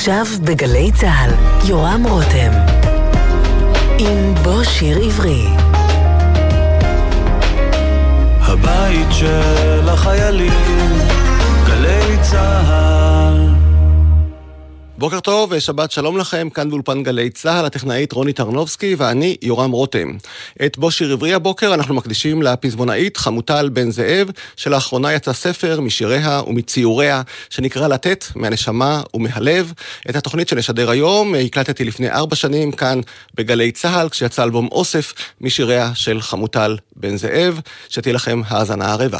עכשיו בגלי צה"ל, יורם רותם. עם בוא שיר עברי. הבית של החיילים, גלי צה"ל. בוקר טוב ושבת שלום לכם, כאן באולפן גלי צה"ל, הטכנאית רוני טרנובסקי ואני יורם רותם. את בו שיר עברי הבוקר אנחנו מקדישים לפזמונאית חמוטל בן זאב, שלאחרונה יצא ספר משיריה ומציוריה, שנקרא לתת מהנשמה ומהלב. את התוכנית שנשדר היום הקלטתי לפני ארבע שנים כאן בגלי צה"ל, כשיצא אלבום אוסף משיריה של חמוטל בן זאב, שתהיה לכם האזנה הרבה.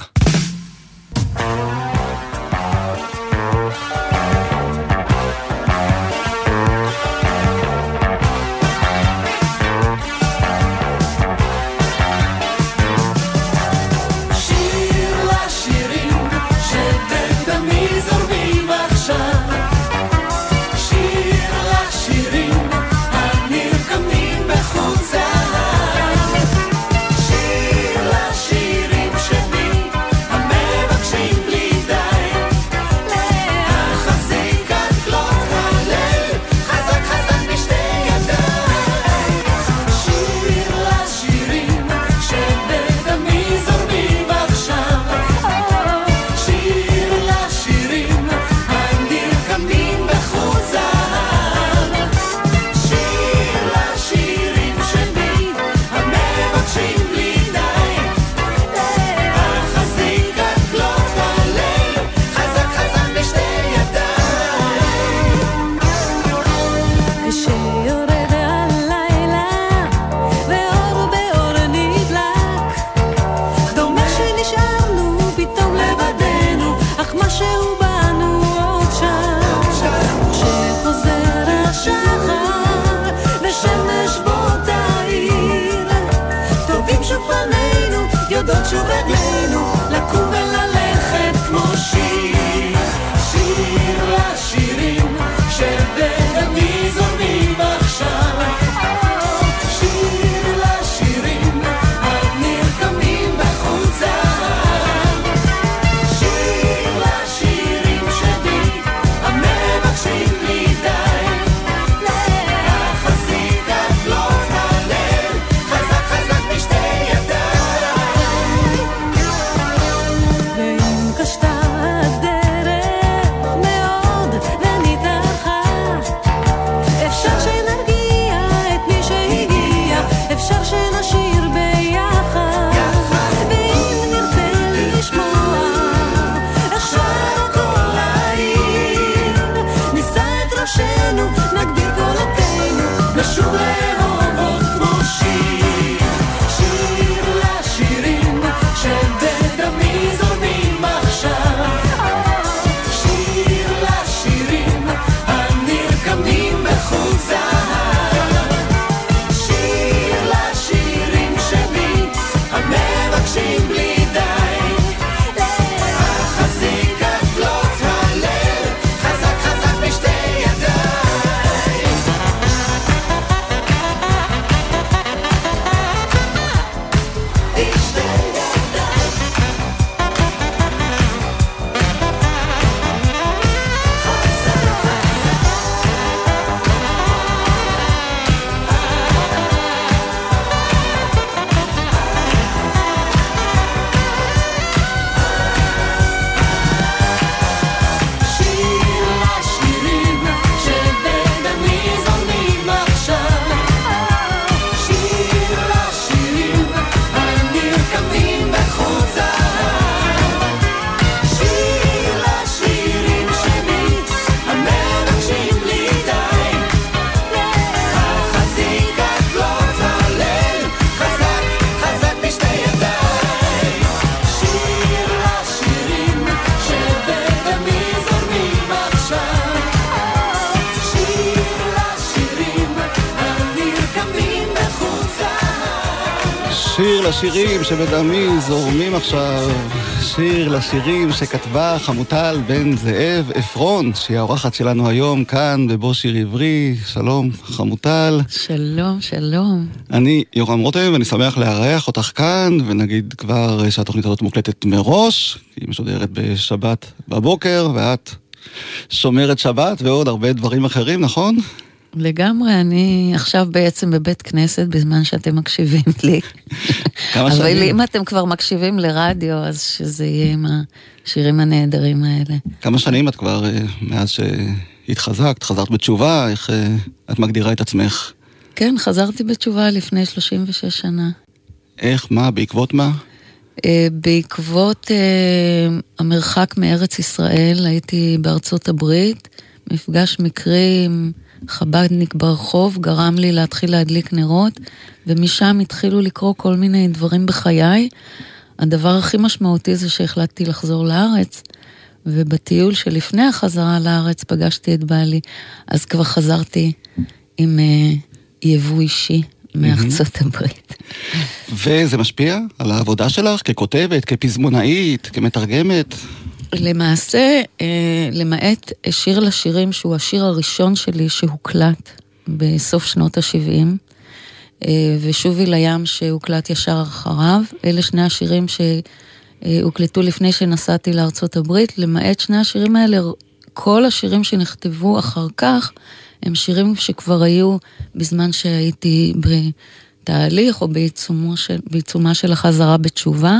לשירים שבדמי זורמים עכשיו, שיר לשירים שכתבה חמוטל בן זאב עפרון, שהיא האורחת שלנו היום כאן בבוא שיר עברי. שלום, חמוטל. שלום, שלום. אני יורם רותם, ואני שמח לארח אותך כאן, ונגיד כבר שהתוכנית הזאת מוקלטת מראש, היא משודרת בשבת בבוקר, ואת שומרת שבת ועוד הרבה דברים אחרים, נכון? לגמרי, אני עכשיו בעצם בבית כנסת בזמן שאתם מקשיבים לי. כמה שנים? אבל אם אתם כבר מקשיבים לרדיו, אז שזה יהיה עם השירים הנהדרים האלה. כמה שנים את כבר אה, מאז שהתחזקת, חזרת בתשובה, איך אה, את מגדירה את עצמך? כן, חזרתי בתשובה לפני 36 שנה. איך, מה, בעקבות מה? אה, בעקבות המרחק מארץ ישראל, הייתי בארצות הברית, מפגש מקרי עם חב"דניק ברחוב, גרם לי להתחיל להדליק נרות, ומשם התחילו לקרות כל מיני דברים בחיי. הדבר הכי משמעותי זה שהחלטתי לחזור לארץ, ובטיול שלפני החזרה לארץ פגשתי את בעלי, אז כבר חזרתי עם uh, יבוא אישי מארצות הברית. וזה משפיע על העבודה שלך ככותבת, כפזמונאית, כמתרגמת? למעשה, אה, למעט שיר לשירים, שהוא השיר הראשון שלי שהוקלט בסוף שנות ה-70, אה, ושובי לים שהוקלט ישר אחריו, אלה שני השירים שהוקלטו לפני שנסעתי לארצות הברית, למעט שני השירים האלה, כל השירים שנכתבו אחר כך, הם שירים שכבר היו בזמן שהייתי בתהליך או בעיצומה של, בעיצומה של החזרה בתשובה.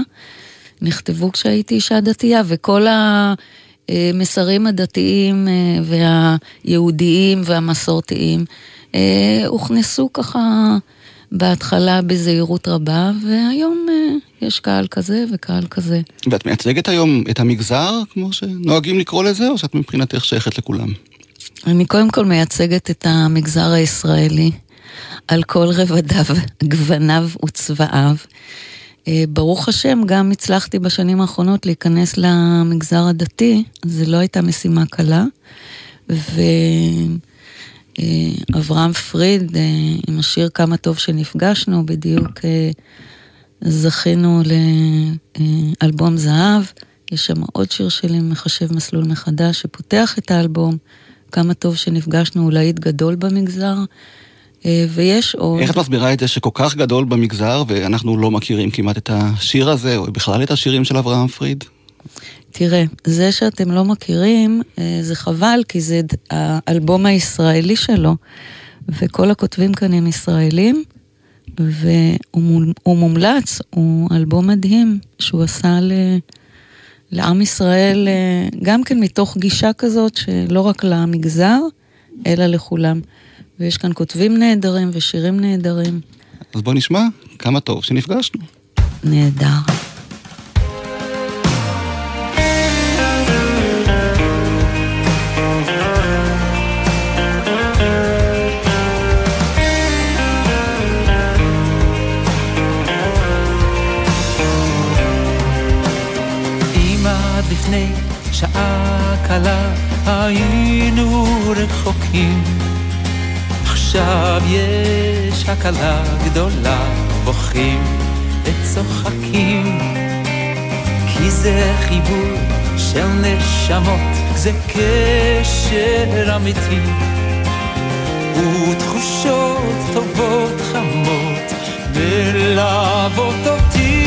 נכתבו כשהייתי אישה דתייה, וכל המסרים הדתיים אה, והיהודיים והמסורתיים אה, הוכנסו ככה בהתחלה בזהירות רבה, והיום אה, יש קהל כזה וקהל כזה. ואת מייצגת היום את המגזר, כמו שנוהגים לקרוא לזה, או שאת מבחינתך שייכת לכולם? אני קודם כל מייצגת את המגזר הישראלי על כל רבדיו, גווניו וצבעיו. אה, ברוך השם, גם הצלחתי בשנים האחרונות להיכנס למגזר הדתי, זו לא הייתה משימה קלה. ואברהם פריד, אה, עם השיר כמה טוב שנפגשנו, בדיוק אה, זכינו לאלבום זהב. יש שם עוד שיר שלי, מחשב מסלול מחדש, שפותח את האלבום. כמה טוב שנפגשנו, להיט גדול במגזר. אה, ויש עוד... איך את מסבירה את זה שכל כך גדול במגזר ואנחנו לא מכירים כמעט את השיר הזה, או בכלל את השירים של אברהם פריד? תראה, זה שאתם לא מכירים, אה, זה חבל, כי זה האלבום הישראלי שלו, וכל הכותבים כאן הם ישראלים, והוא מומלץ, הוא אלבום מדהים שהוא עשה ל... לעם ישראל, אה, גם כן מתוך גישה כזאת שלא רק למגזר, אלא לכולם. ויש כאן כותבים נהדרים ושירים נהדרים. אז בוא נשמע כמה טוב שנפגשנו. נהדר. לפני שעה קלה היינו רחוקים עכשיו יש הקלה גדולה, בוכים וצוחקים. כי זה חיבור של נשמות, זה קשר אמיתי. ותחושות טובות חמות מלוות אותי.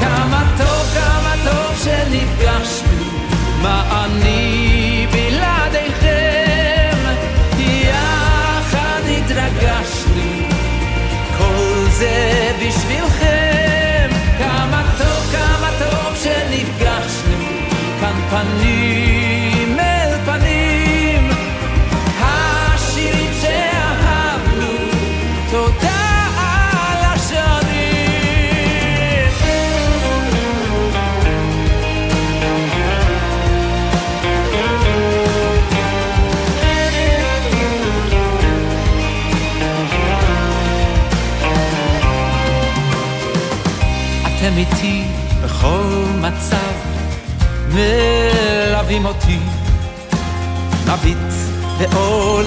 כמה טוב, כמה טוב שנפגשנו, מה אני זה בשבילכם.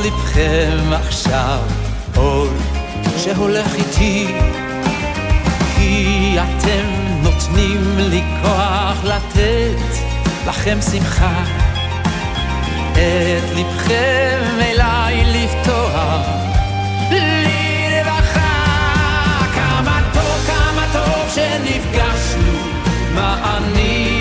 לבכם עכשיו, אור שהולך איתי. כי אתם נותנים לי כוח לתת לכם שמחה. את לבכם אליי לפתוח. שנפגשנו, מה אני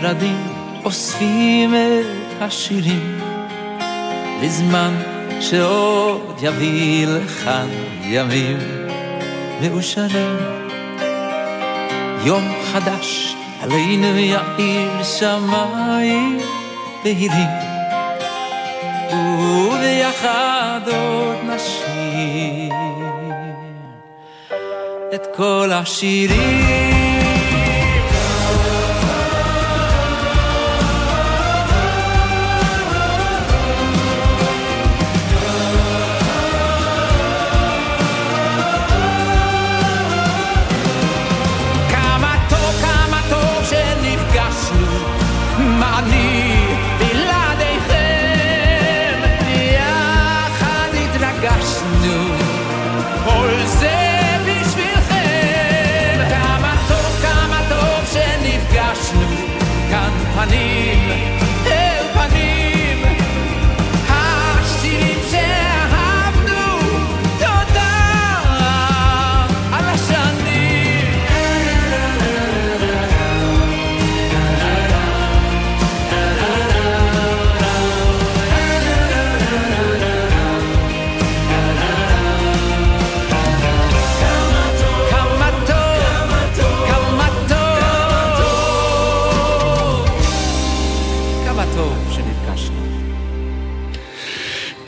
ורדים אוספים את השירים בזמן שעוד יביא לכאן ימים מאושרים. יום חדש עלינו יאיר שמיים בהירים, וביחד עוד נשיר את כל השירים.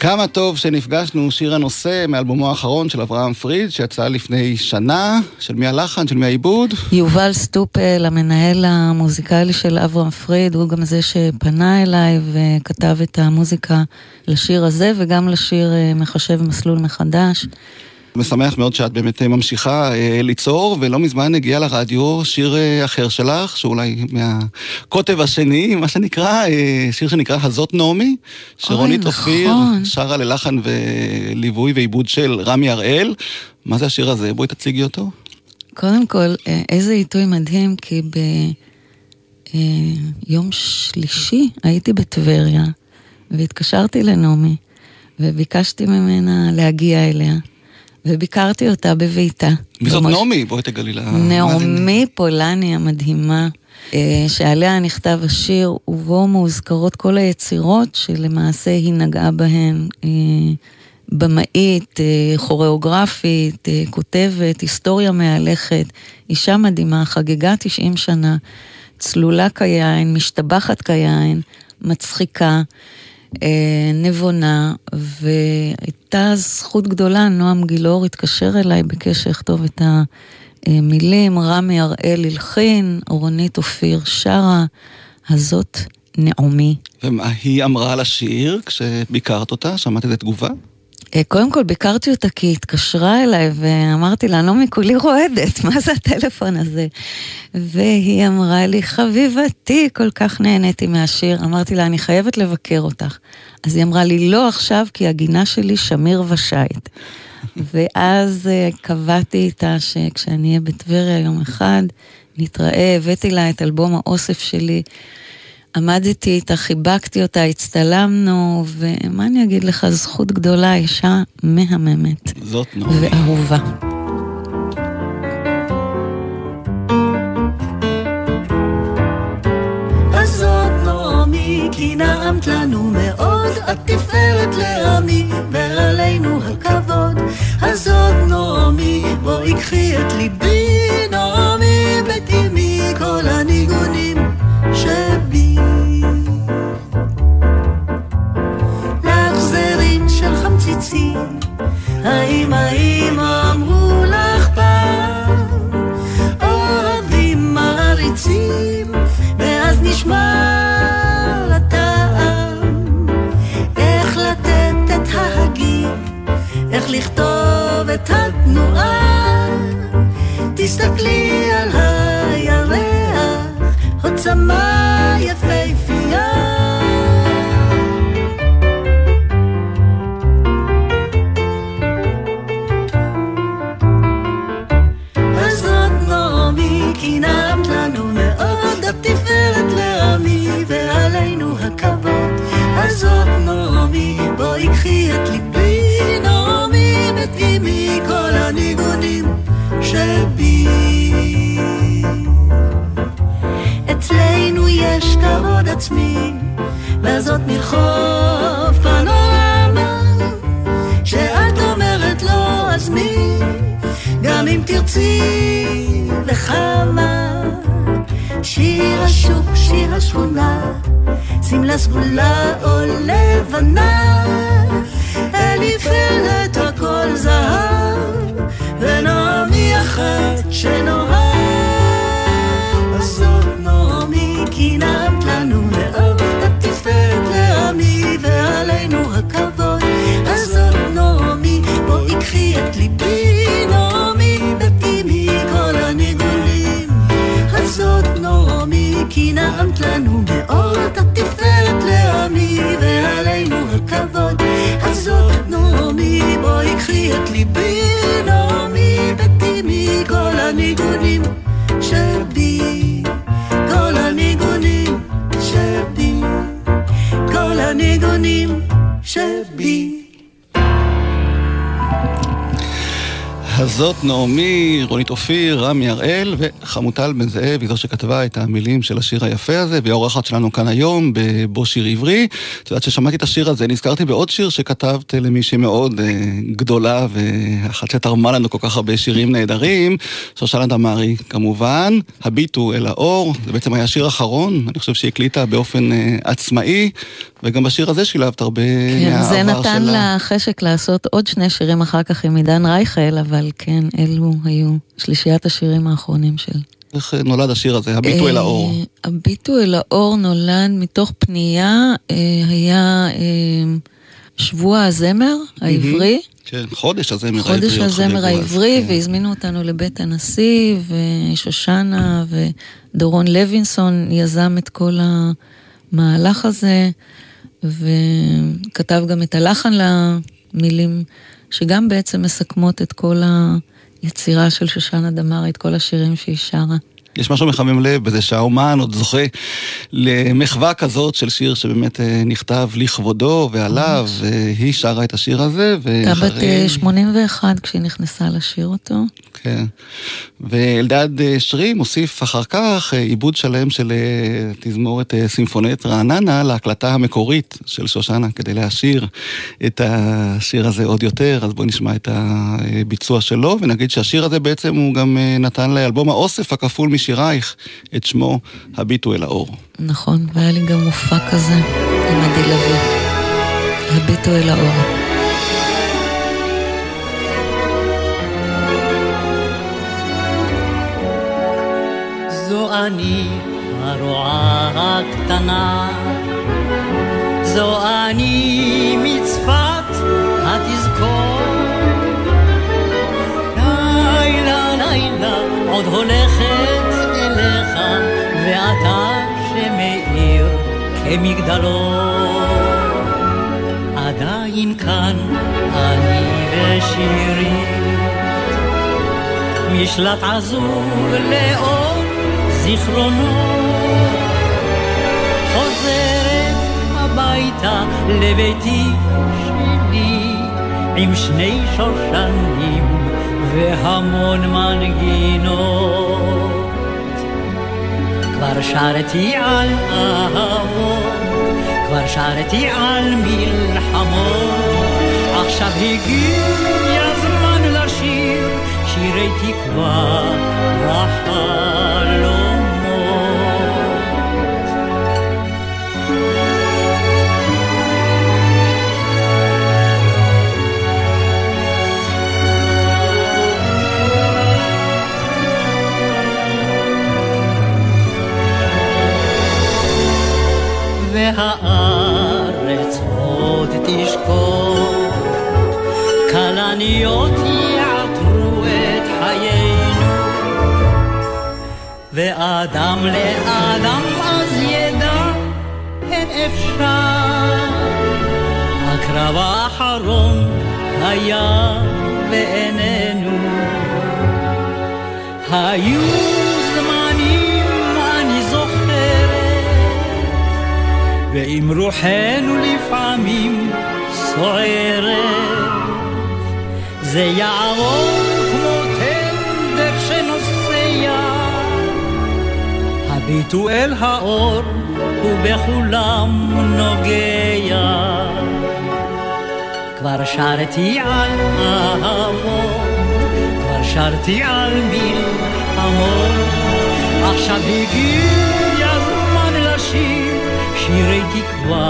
כמה טוב שנפגשנו, שיר הנושא מאלבומו האחרון של אברהם פריד, שיצא לפני שנה, של מי הלחן, של מי העיבוד? יובל סטופל, המנהל המוזיקלי של אברהם פריד, הוא גם זה שפנה אליי וכתב את המוזיקה לשיר הזה, וגם לשיר אה, מחשב מסלול מחדש. משמח מאוד שאת באמת אה, ממשיכה אה, ליצור, ולא מזמן הגיע לרדיו שיר אה, אחר שלך, שאולי מהקוטב השני, מה שנקרא, שיר שנקרא הזאת נעמי, שרונית נכון. אופיר שרה ללחן וליווי ועיבוד של רמי הראל. מה זה השיר הזה? בואי תציגי אותו. קודם כל, איזה עיתוי מדהים, כי ביום שלישי הייתי בטבריה, והתקשרתי לנעמי, וביקשתי ממנה להגיע אליה. וביקרתי אותה בביתה. מי זאת נעמי? בואי תגלי לה. נעמי פולני המדהימה, אה, שעליה נכתב השיר, ובו מאוזכרות כל היצירות שלמעשה היא נגעה בהן. אה, במאית, אה, כוריאוגרפית, כותבת, היסטוריה מהלכת, אישה מדהימה, חגגה 90 שנה, צלולה כיין, משתבחת כיין, מצחיקה. אה, נבונה, והייתה זכות גדולה, נועם גילאור התקשר אליי, ביקש שאכתוב את המילים, רמי הראל הלחין, רונית אופיר שרה, הזאת נעמי. ומה היא אמרה על השיר כשביקרת אותה? שמעת איזה תגובה? אה, קודם כל ביקרתי אותה כי היא התקשרה אליי ואמרתי לה, נעמי כולי רועדת, מה זה הטלפון הזה? והיא אמרה לי, חביבתי, כל כך נהניתי מהשיר. אמרתי לה, אני חייבת לבקר אותך. אז היא אמרה לי, לא עכשיו, כי הגינה שלי שמיר ושייט. ואז אה, קבעתי איתה שכשאני אהיה בטבריה יום אחד, נתראה, הבאתי לה את אלבום האוסף שלי. עמדתי איתה, חיבקתי אותה, הצטלמנו, ומה אני אגיד לך, זכות גדולה, אישה מהממת זאת נעמי. ואהובה. כי נעמת לנו מאוד, את תפארת לעמי, ועלינו הכבוד. אז נעמי, בואי קחי את ליבי, האם האם אמרו לך פעם, אוהבים מעריצים, ואז נשמע לטעם, איך לתת את ההגיב, איך לכתוב את התנועה, יש והזאת מרחוב פנורמה, שאת אומרת לא אז מי, גם אם תרצי וכמה. שיר השוק, שיר השכונה, שמלה סגולה או לבנה, מאור את התפארת לעמי ועלינו הכבוד. הזאת נעמי בואי קחי את ליבי נעמי ביתי מכל הניגונים שבי. כל הניגונים שבי. כל הניגונים שבי הזאת נעמי, רונית אופיר, רמי הראל וחמוטל בן זאב, היא זו שכתבה את המילים של השיר היפה הזה, והיא האורחת שלנו כאן היום בבו שיר עברי. את יודעת ששמעתי את השיר הזה, נזכרתי בעוד שיר שכתבת למישהי מאוד אה, גדולה, ואחת שתרמה לנו כל כך הרבה שירים נהדרים, שושנה דמארי כמובן, הביטו אל האור, זה בעצם היה שיר אחרון, אני חושב שהיא הקליטה באופן אה, עצמאי, וגם בשיר הזה שילבת הרבה כן, מהעבר שלה. כן, זה נתן לה חשק לעשות עוד שני שירים אחר כך עם עידן רייכל, אבל כן, אלו היו שלישיית השירים האחרונים של... איך נולד השיר הזה, הביטו אל האור? אה, הביטו אל האור נולד מתוך פנייה, אה, היה אה, שבוע הזמר העברי. כן, חודש הזמר העברי. חודש הזמר העברי, כן. והזמינו אותנו לבית הנשיא, ושושנה ודורון לוינסון יזם את כל המהלך הזה. וכתב גם את הלחן למילים, שגם בעצם מסכמות את כל היצירה של שושנה דמארי, את כל השירים שהיא שרה. יש משהו מחמם לב בזה שהאומן עוד זוכה למחווה כזאת של שיר שבאמת אה, נכתב לכבודו ועליו, והיא שרה את השיר הזה, ואחרי... הייתה בת 81 אה, כשהיא נכנסה לשיר אותו. כן. ואלדד אה, שרי מוסיף אחר כך עיבוד שלם של תזמורת סימפונית רעננה להקלטה המקורית של שושנה כדי להשאיר את השיר הזה עוד יותר, אז בואו נשמע את הביצוע שלו, ונגיד שהשיר הזה בעצם הוא גם נתן לאלבום האוסף הכפול מש... שירייך את שמו הביטו אל האור. נכון, והיה לי גם מופע כזה עם עדי לוי. הביטו אל האור. אני הרועה הקטנה, זו אני מצפת התזכור. לילה לילה עוד הולכת ואתה שמאיר כמגדלור. עדיין כאן אני ושירי, משלט עזוב לאור זיכרונו. חוזרת הביתה לביתי שלי, עם שני שושנים והמון מנגינות. כבר שרתי על אהבות, כבר שרתי על מלחמות, עכשיו הגיע הזמן לשיר שירי תקווה אל האור ובכולם נוגע. כבר שרתי על אהבות, כבר שרתי על מלחמות, עכשיו הגיע זמן לשיר שירי תקווה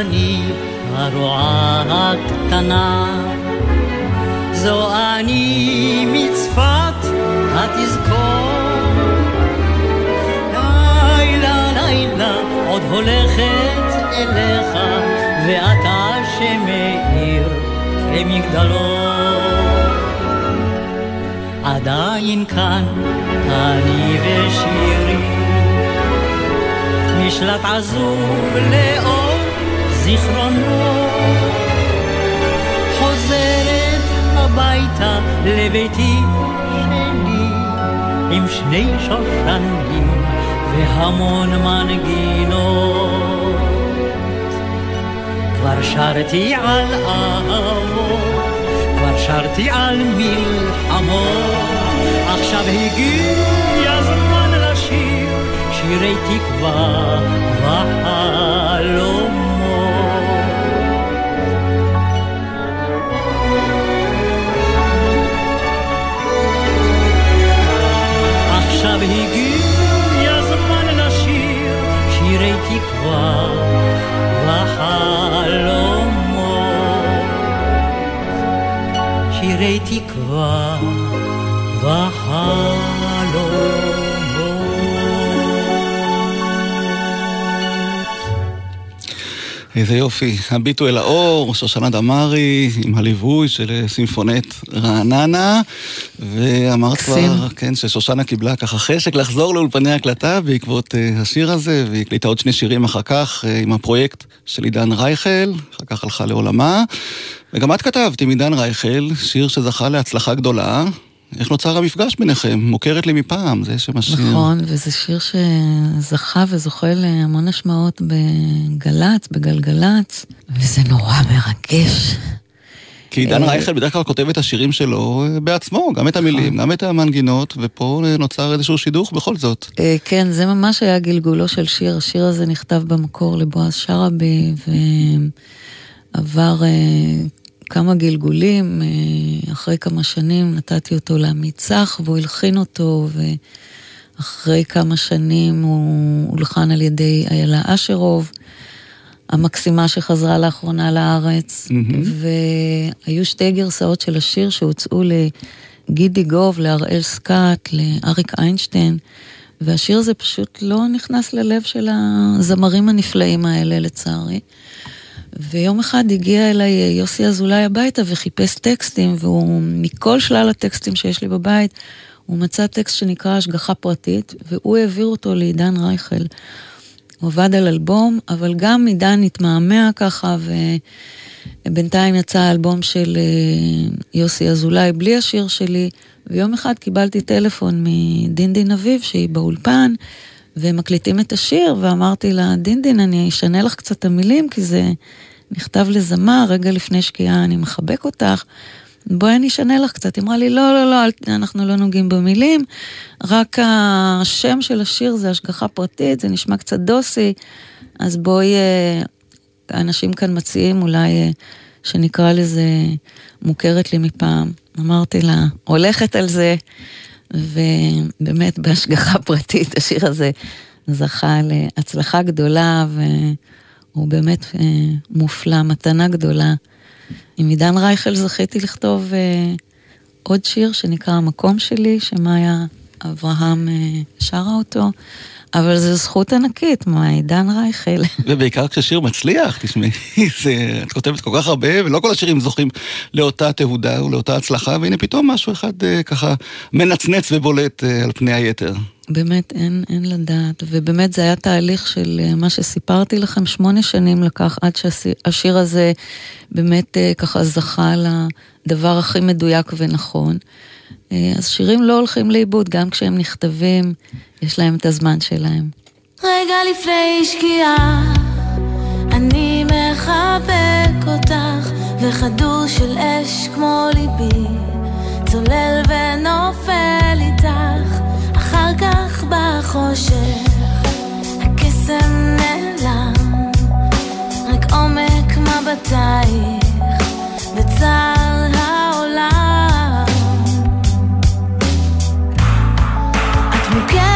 אני הרועה הקטנה, זו אני מצפת התזכור. לילה לילה עוד הולכת אליך, ואתה שמאיר כמגדלור. עדיין כאן אני ושירי משלט עזוב לאור זיכרונות. חוזרת הביתה לביתי שלי, עם שני שושנים והמון מנגינות. כבר שרתי על אהבות, כבר שרתי על מלחמות, עכשיו הגיע זמן לשיר שירי תקווה וחלומות. שירי תקווה וחלומות. איזה יופי. הביטו אל האור, שושנה דמארי, עם הליווי של סימפונט רעננה, ואמרת כבר, כן, ששושנה קיבלה ככה חשק לחזור לאולפני הקלטה בעקבות uh, השיר הזה, והיא הקליטה עוד שני שירים אחר כך uh, עם הפרויקט של עידן רייכל, אחר כך הלכה לעולמה. וגם את כתבת עם עידן רייכל, שיר שזכה להצלחה גדולה. איך נוצר המפגש ביניכם? מוכרת לי מפעם, זה שם השיר. נכון, וזה שיר שזכה וזוכה להמון השמעות בגל"צ, בגלגלצ, וזה נורא מרגש. כי עידן רייכל בדרך כלל כותב את השירים שלו בעצמו, גם את המילים, גם את המנגינות, ופה נוצר איזשהו שידוך בכל זאת. כן, זה ממש היה גלגולו של שיר. השיר הזה נכתב במקור לבועז שרעבי, ועבר כמה גלגולים, אחרי כמה שנים נתתי אותו לעמית צח, והוא הלחין אותו, ואחרי כמה שנים הוא הולחן על ידי איילה אשרוב. המקסימה שחזרה לאחרונה לארץ, mm-hmm. והיו שתי גרסאות של השיר שהוצאו לגידי גוב, להראל סקאט, לאריק איינשטיין, והשיר הזה פשוט לא נכנס ללב של הזמרים הנפלאים האלה, לצערי. ויום אחד הגיע אליי יוסי אזולאי הביתה וחיפש טקסטים, והוא, מכל שלל הטקסטים שיש לי בבית, הוא מצא טקסט שנקרא השגחה פרטית, והוא העביר אותו לעידן רייכל. הוא עבד על אלבום, אבל גם עידן התמהמה ככה, ובינתיים יצא האלבום של יוסי אזולאי בלי השיר שלי, ויום אחד קיבלתי טלפון מדינדין אביב, שהיא באולפן, והם מקליטים את השיר, ואמרתי לה, דינדין, אני אשנה לך קצת את המילים, כי זה נכתב לזמר, רגע לפני שקיעה אני מחבק אותך. בואי אני אשנה לך קצת. היא אמרה לי, לא, לא, לא, אנחנו לא נוגעים במילים, רק השם של השיר זה השגחה פרטית, זה נשמע קצת דוסי, אז בואי, האנשים כאן מציעים אולי שנקרא לזה מוכרת לי מפעם. אמרתי לה, הולכת על זה, ובאמת בהשגחה פרטית השיר הזה זכה להצלחה גדולה, והוא באמת מופלא, מתנה גדולה. עם עידן רייכל זכיתי לכתוב uh, עוד שיר שנקרא המקום שלי, שמאיה אברהם uh, שרה אותו, אבל זו זכות ענקית, מה, עידן רייכל. ובעיקר כששיר מצליח, תשמעי, את כותבת כל כך הרבה, ולא כל השירים זוכים לאותה תהודה ולאותה הצלחה, והנה פתאום משהו אחד uh, ככה מנצנץ ובולט uh, על פני היתר. באמת אין, אין לדעת, ובאמת זה היה תהליך של אה, מה שסיפרתי לכם, שמונה שנים לקח עד שהשיר הזה באמת אה, ככה זכה לדבר הכי מדויק ונכון. אה, אז שירים לא הולכים לאיבוד, גם כשהם נכתבים, יש להם את הזמן שלהם. רגע לפני שקיעה, אני מחבק אותך, וכדור של אש כמו ליבי, צולל ונופל איתך. כך בחושך הקסם נעלם, רק עומק מבטייך וצער העולם. את מוכרת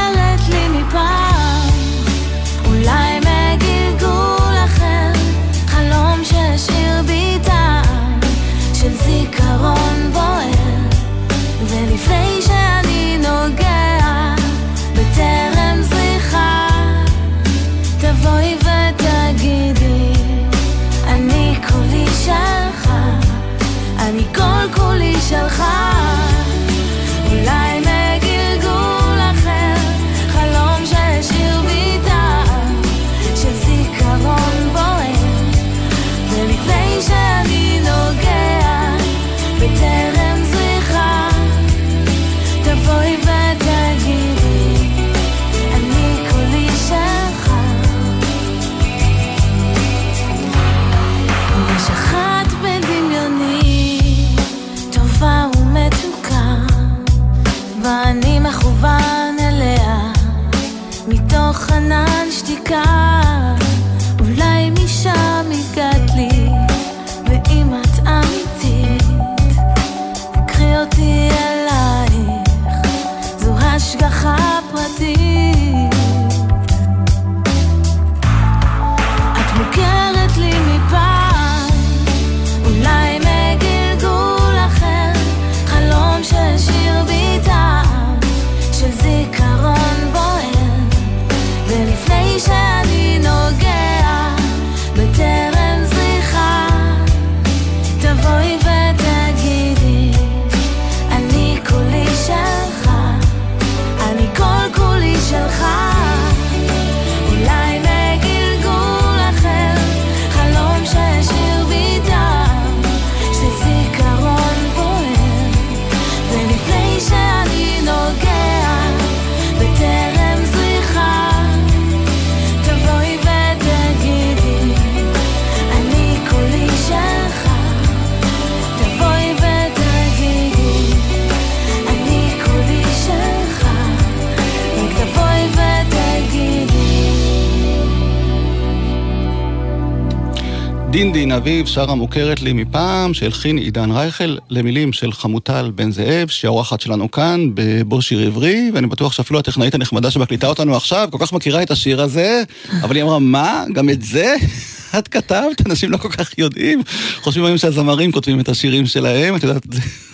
דין דין אביב, שרה מוכרת לי מפעם, שהלחין עידן רייכל, למילים של חמוטל בן זאב, שהיא האורחת שלנו כאן, בבו שיר עברי, ואני בטוח שאפילו הטכנאית הנחמדה שמקליטה אותנו עכשיו, כל כך מכירה את השיר הזה, אבל היא אמרה, מה? גם את זה? את כתבת? אנשים לא כל כך יודעים. חושבים היום שהזמרים כותבים את השירים שלהם, את יודעת,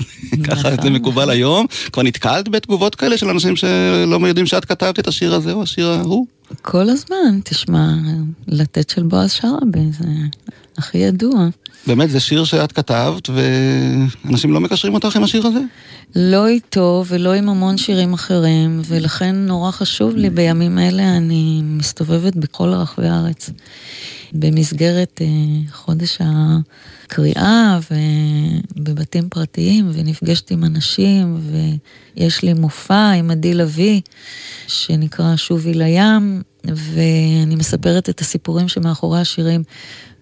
ככה זה מקובל היום. כבר נתקלת בתגובות כאלה של אנשים שלא יודעים שאת כתבת את השיר הזה או השיר ההוא? כל הזמן, תשמע, לתת של בועז שרעבי, זה הכי ידוע. באמת, זה שיר שאת כתבת, ואנשים לא מקשרים אותך עם השיר הזה? לא איתו ולא עם המון שירים אחרים, ולכן נורא חשוב לי בימים אלה, אני מסתובבת בכל רחבי הארץ. במסגרת אה, חודש הקריאה ובבתים פרטיים, ונפגשת עם אנשים, ויש לי מופע עם עדי לביא, שנקרא שובי לים, ואני מספרת את הסיפורים שמאחורי השירים.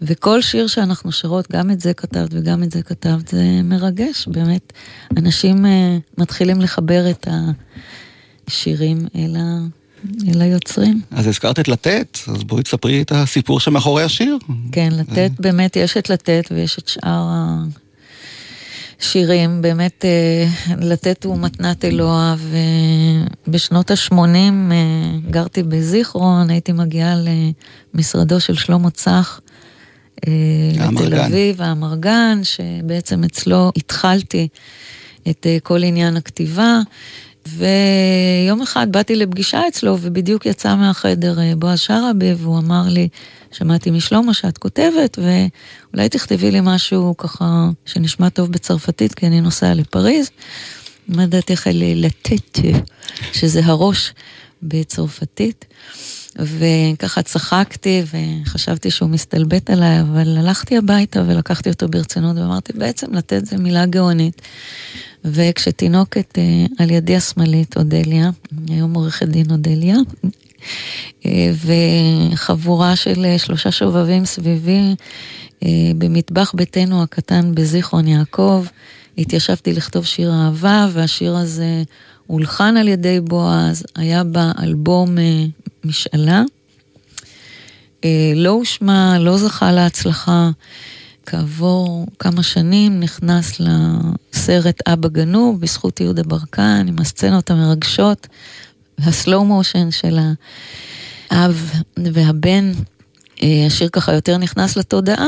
וכל שיר שאנחנו שרות, גם את זה כתבת וגם את זה כתבת, זה מרגש, באמת. אנשים אה, מתחילים לחבר את השירים אל, ה... אל היוצרים. אז הזכרת את לתת, אז בואי תספרי את הסיפור שמאחורי השיר. כן, לתת, באמת יש את לתת ויש את שאר השירים. באמת, אה, לתת הוא מתנת אלוה, ובשנות ה-80 גרתי בזיכרון, הייתי מגיעה למשרדו של שלמה צח. אה, לתל. אביב, האמרגן, שבעצם אצלו התחלתי את אה, כל עניין הכתיבה. ויום אחד באתי לפגישה אצלו, ובדיוק יצא מהחדר אה, בועז שרעבי, והוא אמר לי, שמעתי משלמה שאת כותבת, ואולי תכתבי לי משהו ככה שנשמע טוב בצרפתית, כי אני נוסעה לפריז. מה דעתך על לתת, שזה הראש בצרפתית. וככה צחקתי וחשבתי שהוא מסתלבט עליי, אבל הלכתי הביתה ולקחתי אותו ברצינות ואמרתי, בעצם לתת זה מילה גאונית. וכשתינוקת אה, על ידי השמאלית, אודליה, היום עורכת דין אודליה, אה, וחבורה של אה, שלושה שובבים סביבי במטבח ביתנו הקטן בזיכרון יעקב, התיישבתי לכתוב שיר אהבה, והשיר הזה הולחן על ידי בועז, היה באלבום משאלה. לא הושמע, לא זכה להצלחה. כעבור כמה שנים נכנס לסרט אבא גנוב בזכות יהודה ברקן עם הסצנות המרגשות, הסלואו מושן של האב והבן. אה, השיר ככה יותר נכנס לתודעה,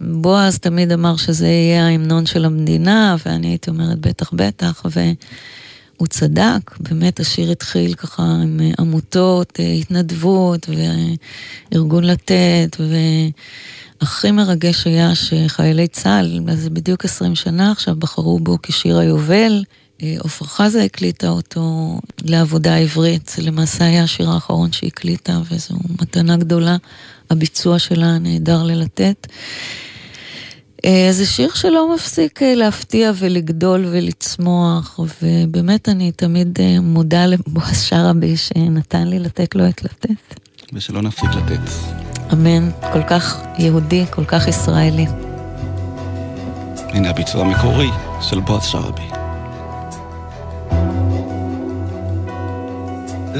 ובועז תמיד אמר שזה יהיה ההמנון של המדינה, ואני הייתי אומרת בטח בטח, והוא צדק, באמת השיר התחיל ככה עם עמותות, אה, התנדבות, וארגון לתת, ו... הכי מרגש היה שחיילי צה"ל, זה בדיוק 20 שנה עכשיו, בחרו בו כשיר היובל. אה, עפרה חזה הקליטה אותו לעבודה עברית, זה למעשה היה השיר האחרון שהיא הקליטה, וזו מתנה גדולה. הביצוע שלה נהדר ללתת. אה, זה שיר שלא מפסיק אה, להפתיע ולגדול ולצמוח, ובאמת אני תמיד מודה לבועז שרעבי שנתן לי לתת לו את לתת. ושלא נפסיק לתת. אמן, כל כך יהודי, כל כך ישראלי. הנה הביצוע המקורי של בועז שרעבי.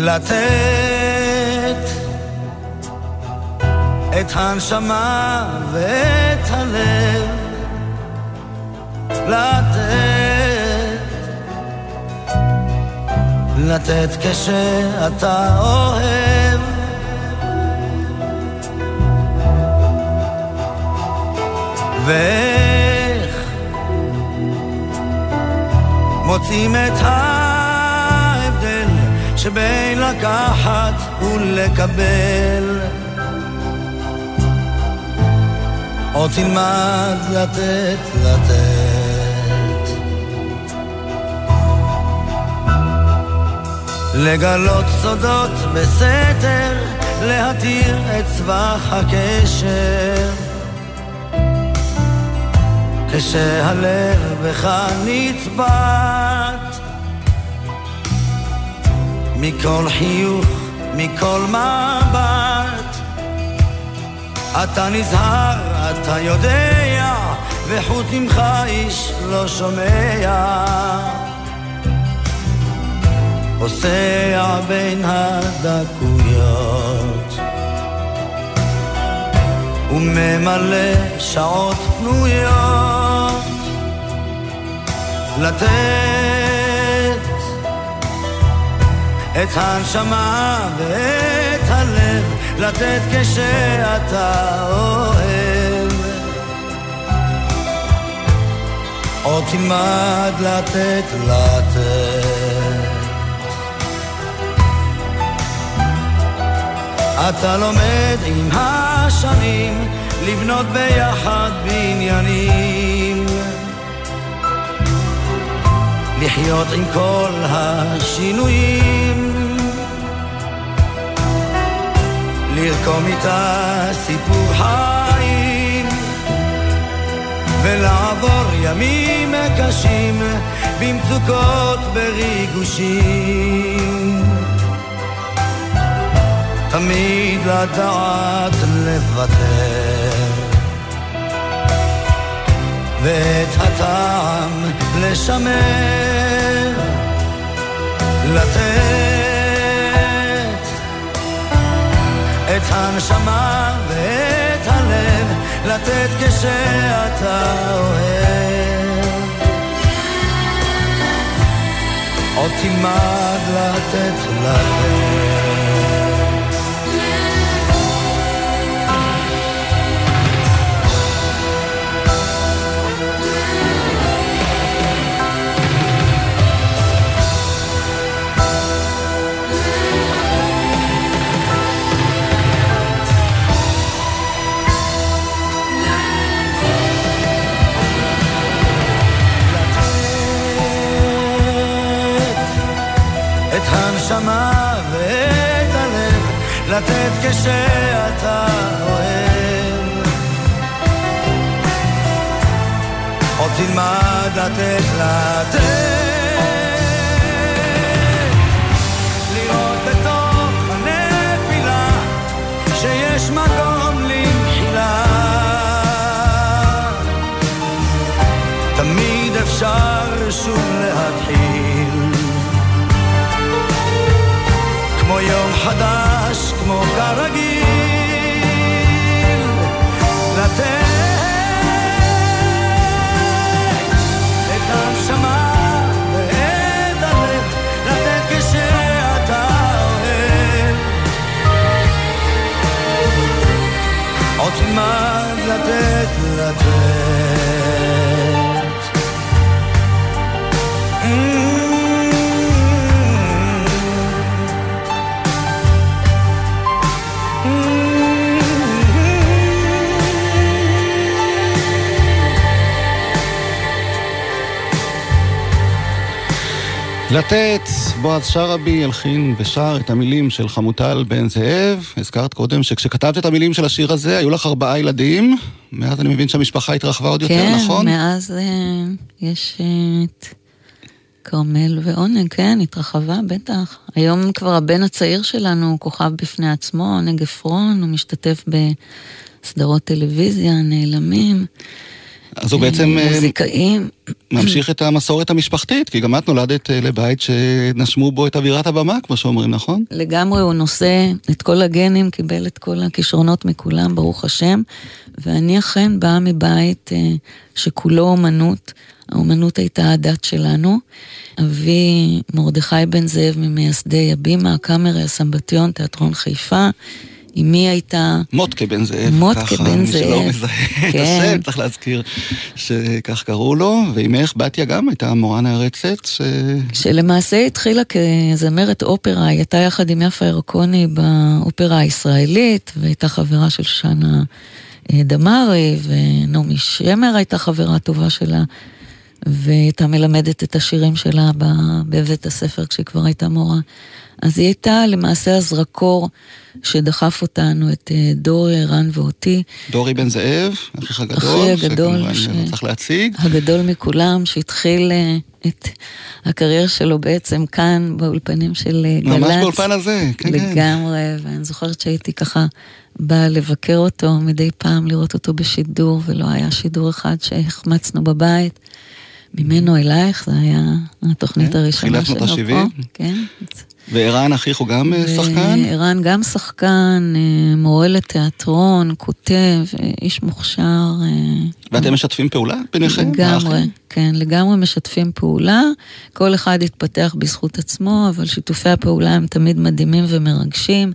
לתת את הנשמה ואת הלב. לתת לתת כשאתה אוהב. ואיך מוצאים את ההבדל שבין לקחת ולקבל. או תלמד לתת לתת. לגלות סודות בסתר להתיר את צבח הקשר. כשהלב בך נצבט מכל חיוך, מכל מבט. אתה נזהר, אתה יודע, וחוץ ממך איש לא שומע. פוסע בין הדקויות. וממלא שעות פנויות. לתת את הנשמה ואת הלב לתת כשאתה אוהב. או תלמד לתת לתת. אתה לומד עם השנים לבנות ביחד בניינים. לחיות עם כל השינויים לרקום איתה סיפור חיים ולעבור ימים קשים במצוקות בריגושים. תמיד לדעת לוותר ואת הטעם לשמר לתת הנשמה ואת הלב לתת כשאתה אוהב. עוד תלמד לתת לתת לתת כשאתה אוהב. עוד תלמד לתת לתת לתת, בועז שרעבי הלחין ושר את המילים של חמוטל בן זאב. הזכרת קודם שכשכתבת את המילים של השיר הזה, היו לך ארבעה ילדים. מאז אני מבין שהמשפחה התרחבה עוד יותר, כן, נכון? כן, מאז אה, יש אה, את כרמל ועונג, כן, התרחבה, בטח. היום כבר הבן הצעיר שלנו הוא כוכב בפני עצמו, עונג עפרון, הוא משתתף בסדרות טלוויזיה, נעלמים. אז הוא בעצם אה, מוזיקאים. ממשיך את המסורת המשפחתית, כי גם את נולדת אה, לבית שנשמו בו את אווירת הבמה, כמו שאומרים, נכון? לגמרי, הוא נושא את כל הגנים, קיבל את כל הכישרונות מכולם, ברוך השם, ואני אכן באה מבית אה, שכולו אומנות. האומנות הייתה הדת שלנו. אבי מרדכי בן זאב ממייסדי הבימה, הקאמרי, הסמבטיון, תיאטרון חיפה. אמי הייתה... מוטקה בן זאב. מוטקה בן זאב. מי שלא מזהה את כן. השם, צריך להזכיר שכך קראו לו, ואימך, בתיה גם, הייתה מורה נערצת. ש... שלמעשה התחילה כזמרת אופרה, היא הייתה יחד עם יפה ירקוני באופרה הישראלית, והייתה חברה של שנה אה, דמארי, ונעמי שמר הייתה חברה טובה שלה, והייתה מלמדת את השירים שלה בבית הספר כשהיא כבר הייתה מורה. אז היא הייתה למעשה הזרקור שדחף אותנו, את אה, דורי, ערן ואותי. דורי בן זאב, אחיך הגדול, אחי הגדול, ש... לא צריך להציג. הגדול מכולם, שהתחיל אה, את הקריירה שלו בעצם כאן, באולפנים של אה, גל"צ. ממש באולפן הזה, כן, כן. לגמרי, ואני זוכרת שהייתי ככה באה לבקר אותו מדי פעם, לראות אותו בשידור, ולא היה שידור אחד שהחמצנו בבית. ממנו אלייך, זו הייתה התוכנית כן, הראשונה שלו פה. תחילת שנות ה-70. כן. וערן אחיך הוא גם אה, שחקן? ערן גם שחקן, אה, מורה לתיאטרון, כותב, אה, איש מוכשר. ואתם משתפים פעולה ביניכם? לגמרי, כן, לגמרי משתפים פעולה. כל אחד התפתח בזכות עצמו, אבל שיתופי הפעולה הם תמיד מדהימים ומרגשים,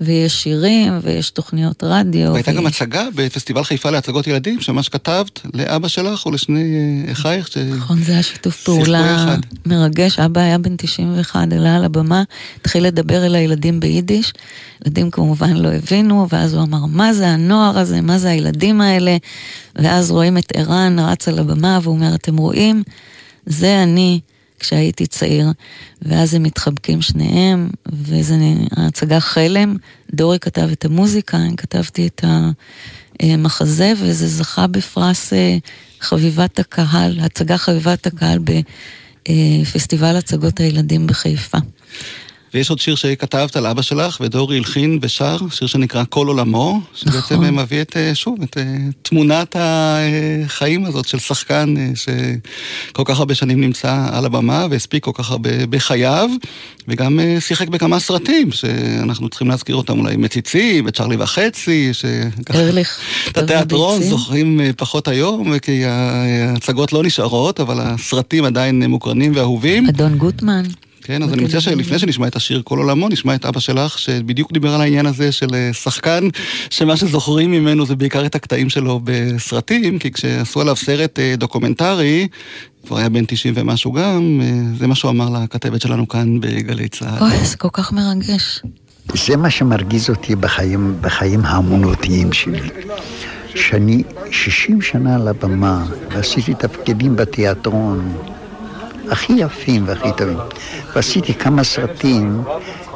ויש שירים, ויש תוכניות רדיו. והייתה ויש... גם הצגה בפסטיבל חיפה להצגות ילדים, שממש כתבת לאבא שלך ולשני אחייך. ש... נכון, זה היה שיתוף פעולה מרגש. אבא היה בן 91, עלה על הבמה, התחיל לדבר אל הילדים ביידיש. ילדים כמובן לא הבינו, ואז הוא אמר, מה זה הנוער הזה, מה זה הילדים האלה? ואז רואים את ערן רץ על הבמה, והוא אומר, אתם רואים? זה אני כשהייתי צעיר. ואז הם מתחבקים שניהם, וזו ההצגה חלם. דורי כתב את המוזיקה, אני כתבתי את המחזה, וזה זכה בפרס חביבת הקהל, הצגה חביבת הקהל בפסטיבל הצגות הילדים בחיפה. ויש עוד שיר שכתבת על אבא שלך, ודורי הלחין ושר, שיר שנקרא כל עולמו, שבעצם נכון. מביא את, שוב, את תמונת החיים הזאת של שחקן שכל כך הרבה שנים נמצא על הבמה, והספיק כל כך הרבה בחייו, וגם שיחק בכמה סרטים, שאנחנו צריכים להזכיר אותם אולי מציצים, וצ'רלי וחצי, שככה... ארליך. את התיאטרון זוכרים פחות היום, כי ההצגות לא נשארות, אבל הסרטים עדיין מוקרנים ואהובים. אדון גוטמן. כן, אז אני מציע שלפני שנשמע את השיר כל עולמו, נשמע את אבא שלך, שבדיוק דיבר על העניין הזה של שחקן, שמה שזוכרים ממנו זה בעיקר את הקטעים שלו בסרטים, כי כשעשו עליו סרט דוקומנטרי, כבר היה בן 90 ומשהו גם, זה מה שהוא אמר לכתבת שלנו כאן בגלי צה"ל. אוי, זה כל כך מרגש. זה מה שמרגיז אותי בחיים, בחיים האמונותיים שלי. שאני 60 שנה על הבמה, ועשיתי תפקידים בתיאטרון, הכי יפים והכי טובים. ועשיתי כמה סרטים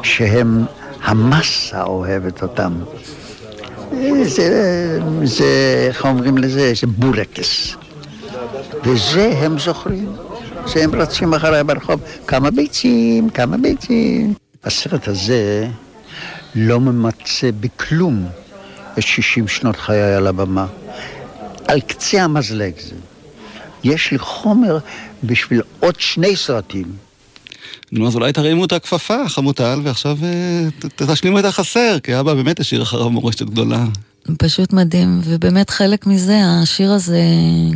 שהם המסה אוהבת אותם. זה, זה, איך אומרים לזה? זה בורקס. וזה הם זוכרים. זה הם רצים אחריי ברחוב, כמה ביצים, כמה ביצים. הסרט הזה לא ממצה בכלום את 60 שנות חיי על הבמה. על קצה המזלג זה. יש לי חומר בשביל עוד שני סרטים. נו, אז אולי תרימו את הכפפה, חמוטל, ועכשיו אה, תשלימו את החסר, כי אבא באמת השאיר אחריו מורשת גדולה. פשוט מדהים, ובאמת חלק מזה, השיר הזה,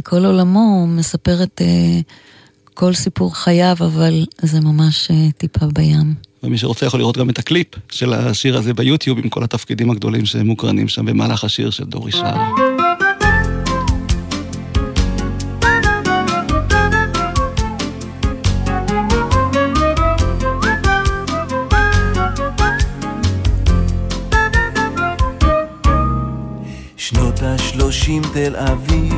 כל עולמו, מספר את uh, כל סיפור חייו, אבל זה ממש uh, טיפה בים. ומי שרוצה יכול לראות גם את הקליפ של השיר הזה ביוטיוב, עם כל התפקידים הגדולים שמוקרנים שם במהלך השיר של דורי שר. השלושים תל אביב,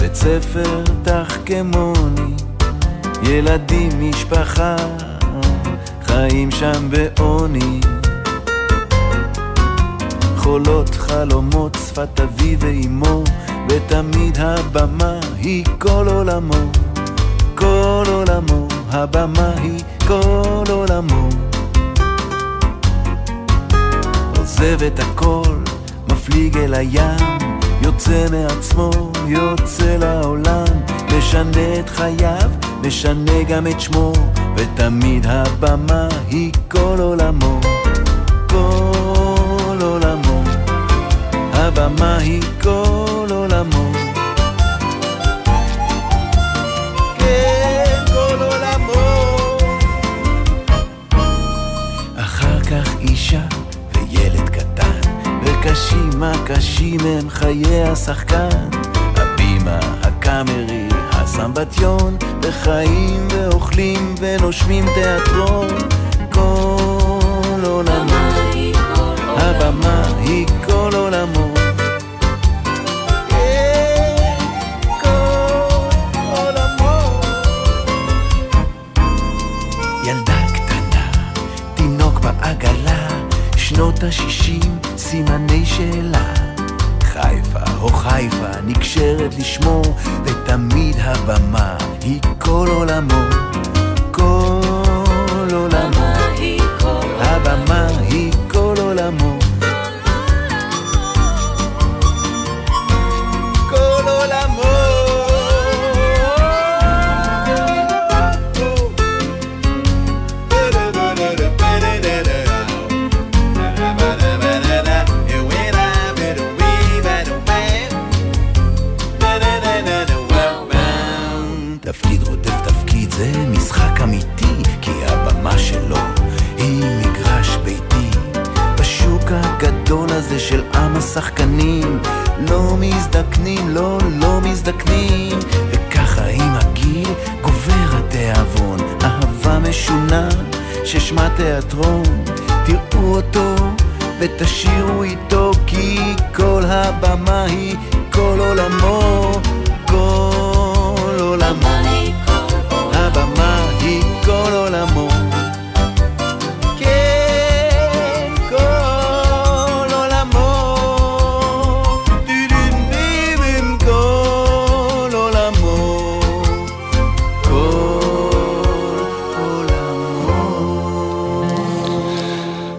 בית ספר תחכמוני, ילדים, משפחה, חיים שם בעוני. חולות חלומות שפת אבי ואימו, ותמיד הבמה היא כל עולמו, כל עולמו, הבמה היא כל עולמו. עוזב את הכל, מפליג אל הים, יוצא מעצמו, יוצא לעולם, משנה את חייו, משנה גם את שמו, ותמיד הבמה היא כל עולמו, כל עולמו, הבמה היא כל עולמו. וקשים הקשים הם חיי השחקן. הבימה, הקאמרי, הסמבטיון, וחיים ואוכלים ונושמים תיאטרון. כל עולמו, הבמה היא כל שנות השישים, סימני שאלה. חיפה, או חיפה, נקשרת לשמו, ותמיד הבמה היא כל עולמו. השחקנים לא מזדקנים, לא, לא מזדקנים. וככה עם הגיל גובר התיאבון. אהבה משונה ששמה תיאטרון. תראו אותו ותשירו איתו כי כל הבמה היא כל עולמו כל עולמו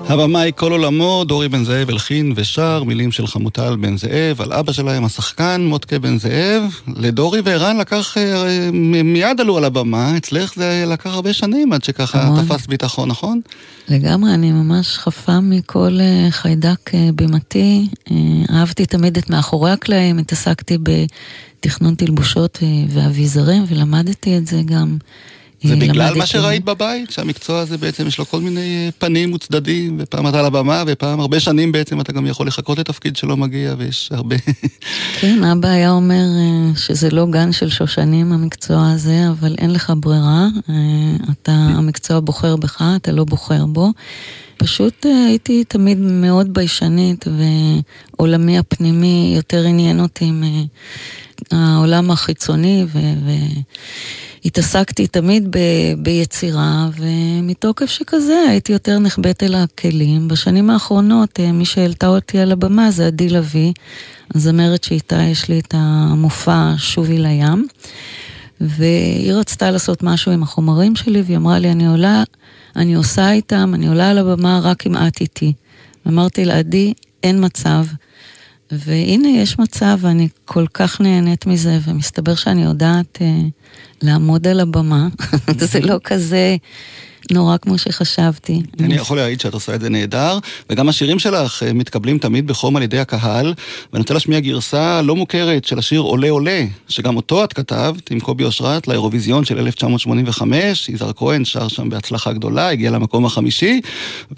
הבמה היא כל עולמו, דורי בן זאב הלחין ושר, מילים של חמוטל בן זאב, על אבא שלהם השחקן, מוטקה בן זאב. לדורי וערן לקח, אה, מ- מיד עלו על הבמה, אצלך זה לקח הרבה שנים עד שככה המון. תפס ביטחון, נכון? לגמרי, אני ממש חפה מכל אה, חיידק אה, בימתי. אה, אהבתי תמיד את מאחורי הקלעים, התעסקתי בתכנון תלבושות אה, ואביזרים, ולמדתי את זה גם. זה בגלל מה שראית בבית, שהמקצוע הזה בעצם יש לו כל מיני אה, פנים וצדדים, ופעם אתה על הבמה, ופעם הרבה שנים בעצם אתה גם יכול לחכות לתפקיד שלא מגיע, ויש הרבה... כן, אבא היה אומר אה, שזה לא גן של שושנים המקצוע הזה, אבל אין לך ברירה. אה, אתה, המקצוע בוחר בך, אתה לא בוחר בו. פשוט אה, הייתי תמיד מאוד ביישנית, ועולמי הפנימי יותר עניין אותי מהעולם החיצוני, ו... התעסקתי תמיד ב, ביצירה, ומתוקף שכזה הייתי יותר נחבאת אל הכלים. בשנים האחרונות, אה, מי שהעלתה אותי על הבמה זה עדי לביא, הזמרת שאיתה יש לי את המופע שובי לים. והיא רצתה לעשות משהו עם החומרים שלי, והיא אמרה לי, אני עולה, אני עושה איתם, אני עולה על הבמה רק אם את איתי. אמרתי לה, עדי, אין מצב. והנה, יש מצב, ואני כל כך נהנית מזה, ומסתבר שאני יודעת אה, לעמוד על הבמה. זה לא כזה נורא כמו שחשבתי. אני יכול להעיד שאת עושה את זה נהדר, וגם השירים שלך אה, מתקבלים תמיד בחום על ידי הקהל, ואני רוצה להשמיע גרסה לא מוכרת של השיר עולה עולה, שגם אותו את כתבת עם קובי אושרת לאירוויזיון של 1985, יזהר כהן שר שם בהצלחה גדולה, הגיע למקום החמישי,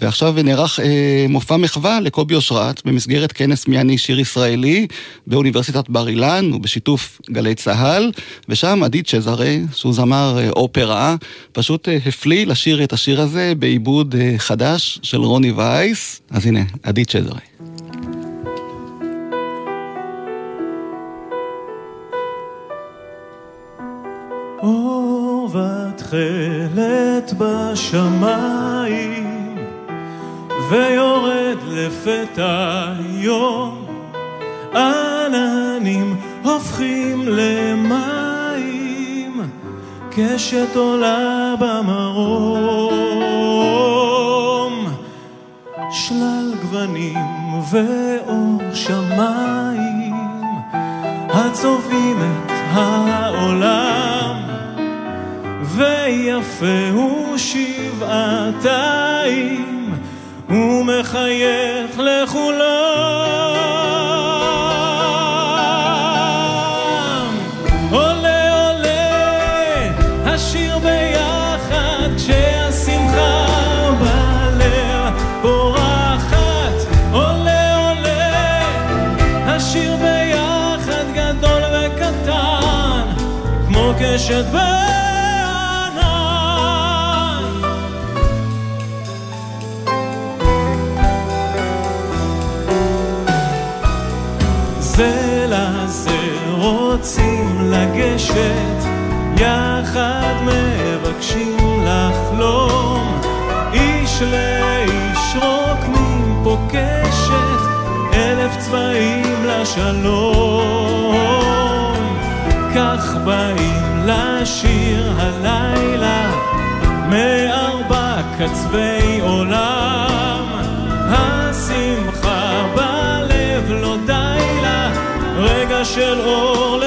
ועכשיו נערך אה, מופע מחווה לקובי אושרת במסגרת כנס מי אני שיר ישראלי באוניברסיטת בר אילן ובשיתוף גלי צה"ל, ושם עדי צ'זרה, שהוא זמר אה, אופרה, פשוט אה, הפליא לשיר את השיר הזה בעיבוד אה, חדש של רוני וייס. אז הנה, עדי צ'זרי. אור ותכלת בשמיים ויורד לפתע יום עננים הופכים למים קשת עולה במרום. שלל גוונים ואור שמיים הצובעים את העולם. ויפה הוא שבעתיים ומחייך לכולם קשת בענן זה לזה רוצים לגשת, יחד מבקשים לחלום, איש לאיש רוקמים פה קשת, אלף צבעים לשלום. כך באים לשיר הלילה, מארבע קצווי עולם, השמחה בלב לא די לה, רגע של אור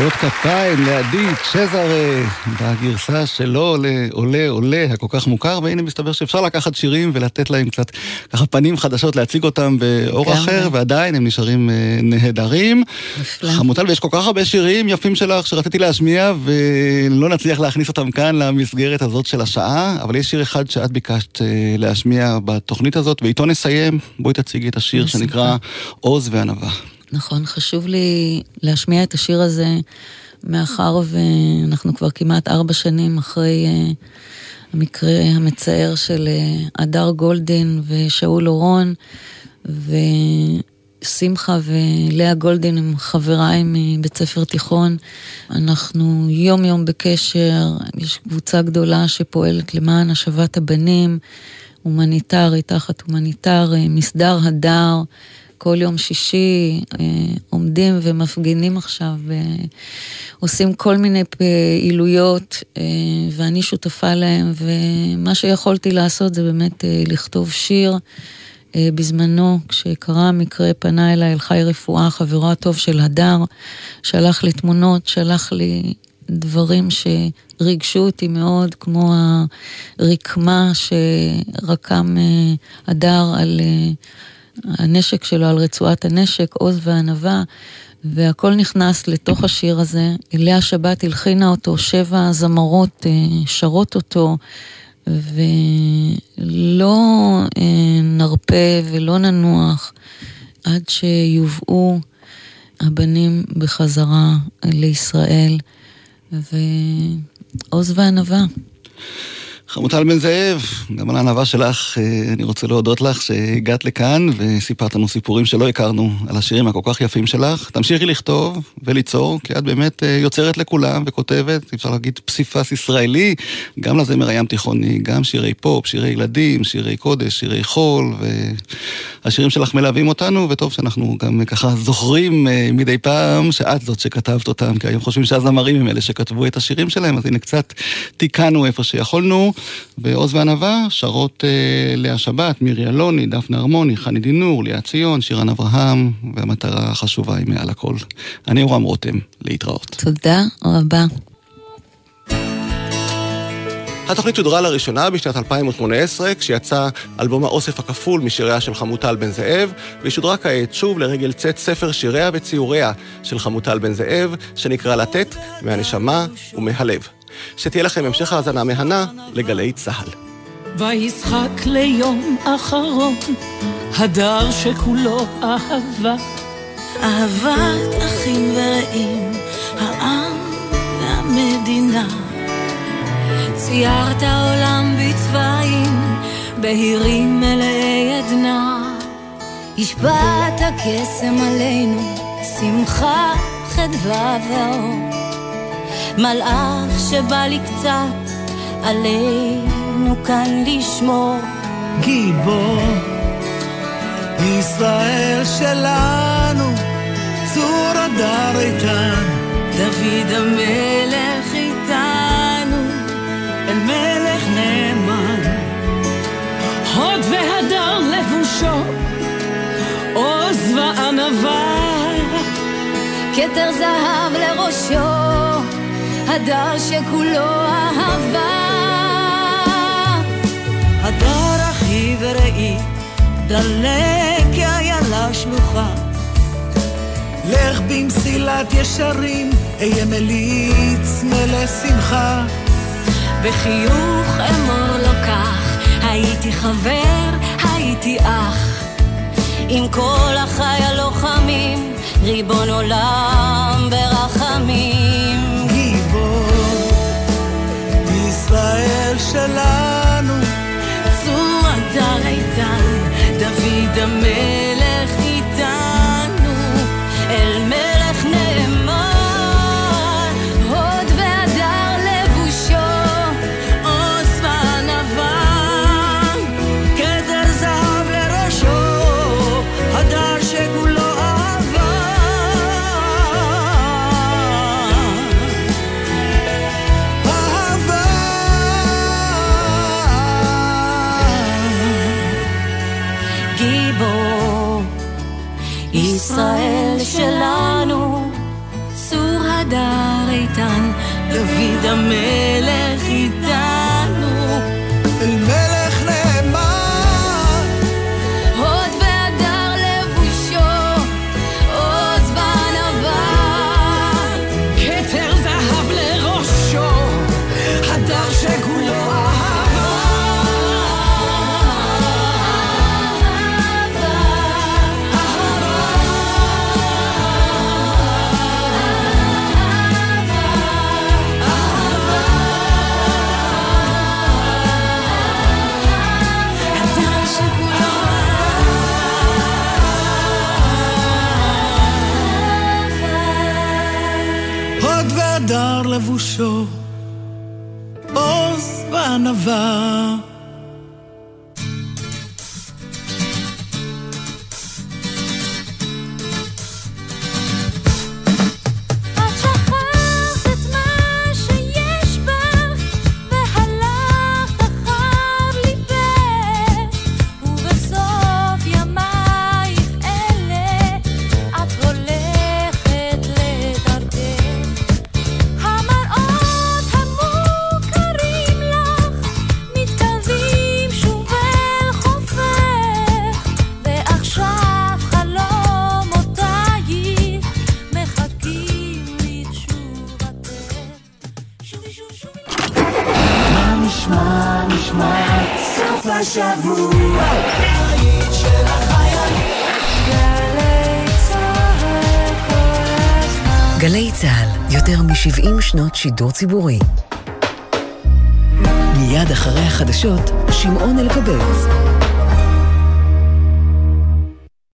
מחיאות כפיים לעדי צ'זרה בגרסה שלו לעולה עולה הכל כך מוכר, והנה מסתבר שאפשר לקחת שירים ולתת להם קצת ככה פנים חדשות, להציג אותם באור אחר, ועדיין הם נשארים אה, נהדרים. חמוטל, ויש כל כך הרבה שירים יפים שלך שרציתי להשמיע, ולא נצליח להכניס אותם כאן למסגרת הזאת של השעה, אבל יש שיר אחד שאת ביקשת אה, להשמיע בתוכנית הזאת, ואיתו נסיים. בואי תציגי את השיר שנקרא עוז וענווה. נכון, חשוב לי להשמיע את השיר הזה, מאחר ואנחנו כבר כמעט ארבע שנים אחרי uh, המקרה המצער של uh, הדר גולדין ושאול אורון, ושמחה ולאה גולדין הם חבריי מבית ספר תיכון. אנחנו יום יום בקשר, יש קבוצה גדולה שפועלת למען השבת הבנים, הומניטרי, תחת הומניטרי, מסדר הדר. כל יום שישי אה, עומדים ומפגינים עכשיו, ועושים כל מיני פעילויות, אה, ואני שותפה להם, ומה שיכולתי לעשות זה באמת אה, לכתוב שיר. בזמנו, כשקרה המקרה, פנה אליי אל חי רפואה, חברו הטוב של הדר, שלח לי תמונות, שלח לי דברים שריגשו אותי מאוד, כמו הרקמה שרקם הדר על הנשק שלו על רצועת הנשק, עוז וענווה, והכל נכנס לתוך השיר הזה. לאה שבת הלחינה אותו, שבע זמרות אה, שרות אותו, ולא אה, נרפה ולא ננוח עד שיובאו הבנים בחזרה לישראל, ועוז וענווה. חמוטל בן זאב, גם על הענווה שלך, אה, אני רוצה להודות לך שהגעת לכאן וסיפרת לנו סיפורים שלא הכרנו על השירים הכל כך יפים שלך. תמשיכי לכתוב וליצור, כי את באמת אה, יוצרת לכולם וכותבת, אפשר להגיד פסיפס ישראלי, גם לזמר הים תיכוני, גם שירי פופ, שירי ילדים, שירי קודש, שירי חול, והשירים שלך מלווים אותנו, וטוב שאנחנו גם ככה זוכרים אה, מדי פעם שאת זאת שכתבת אותם, כי היום חושבים שהזמרים הם אלה שכתבו את השירים שלהם, אז הנה קצת תיקנו איפה שיכולנו. ועוז וענווה שרות אה, לאה שבת, מירי אלוני, דפנה הרמוני, חני דינור, לאה ציון, שירן אברהם, והמטרה החשובה היא מעל הכל. אני אורם רותם, להתראות. תודה רבה. התוכנית שודרה לראשונה בשנת 2018, כשיצא אלבום האוסף הכפול משיריה של חמוטל בן זאב, והיא שודרה כעת שוב לרגל צאת ספר שיריה וציוריה של חמוטל בן זאב, שנקרא לתת מהנשמה ומהלב. שתהיה לכם המשך האזנה מהנה לגלי צה"ל. וישחק ליום אחרון, הדר שכולו אהבה. אהבת אחים ורעים, העם והמדינה. ציירת עולם בצבעים, בהירים מלאי עדנה. השפעת קסם עלינו, שמחה, חדווה ואור. מלאך שבא לי קצת עלינו כאן לשמור. גיבור, ישראל שלנו, צור הדר איתן, דוד המלך איתנו, אל מלך נאמן. הוד והדר לבושו, עוז וענווה, כתר זהב לראשו. הדר שכולו אהבה. הדר אחי ורעי, דלק כאיילה שלוחה. לך במסילת ישרים, אהיה מליץ מלא שמחה. בחיוך אמור לו כך, הייתי חבר, הייתי אח. עם כל אחיי הלוחמים, ריבון עולם ברחמים. שלנו. צור הדר איתן, דוד המלך דוד שידור ציבורי. מיד אחרי החדשות, שמעון אלקבץ.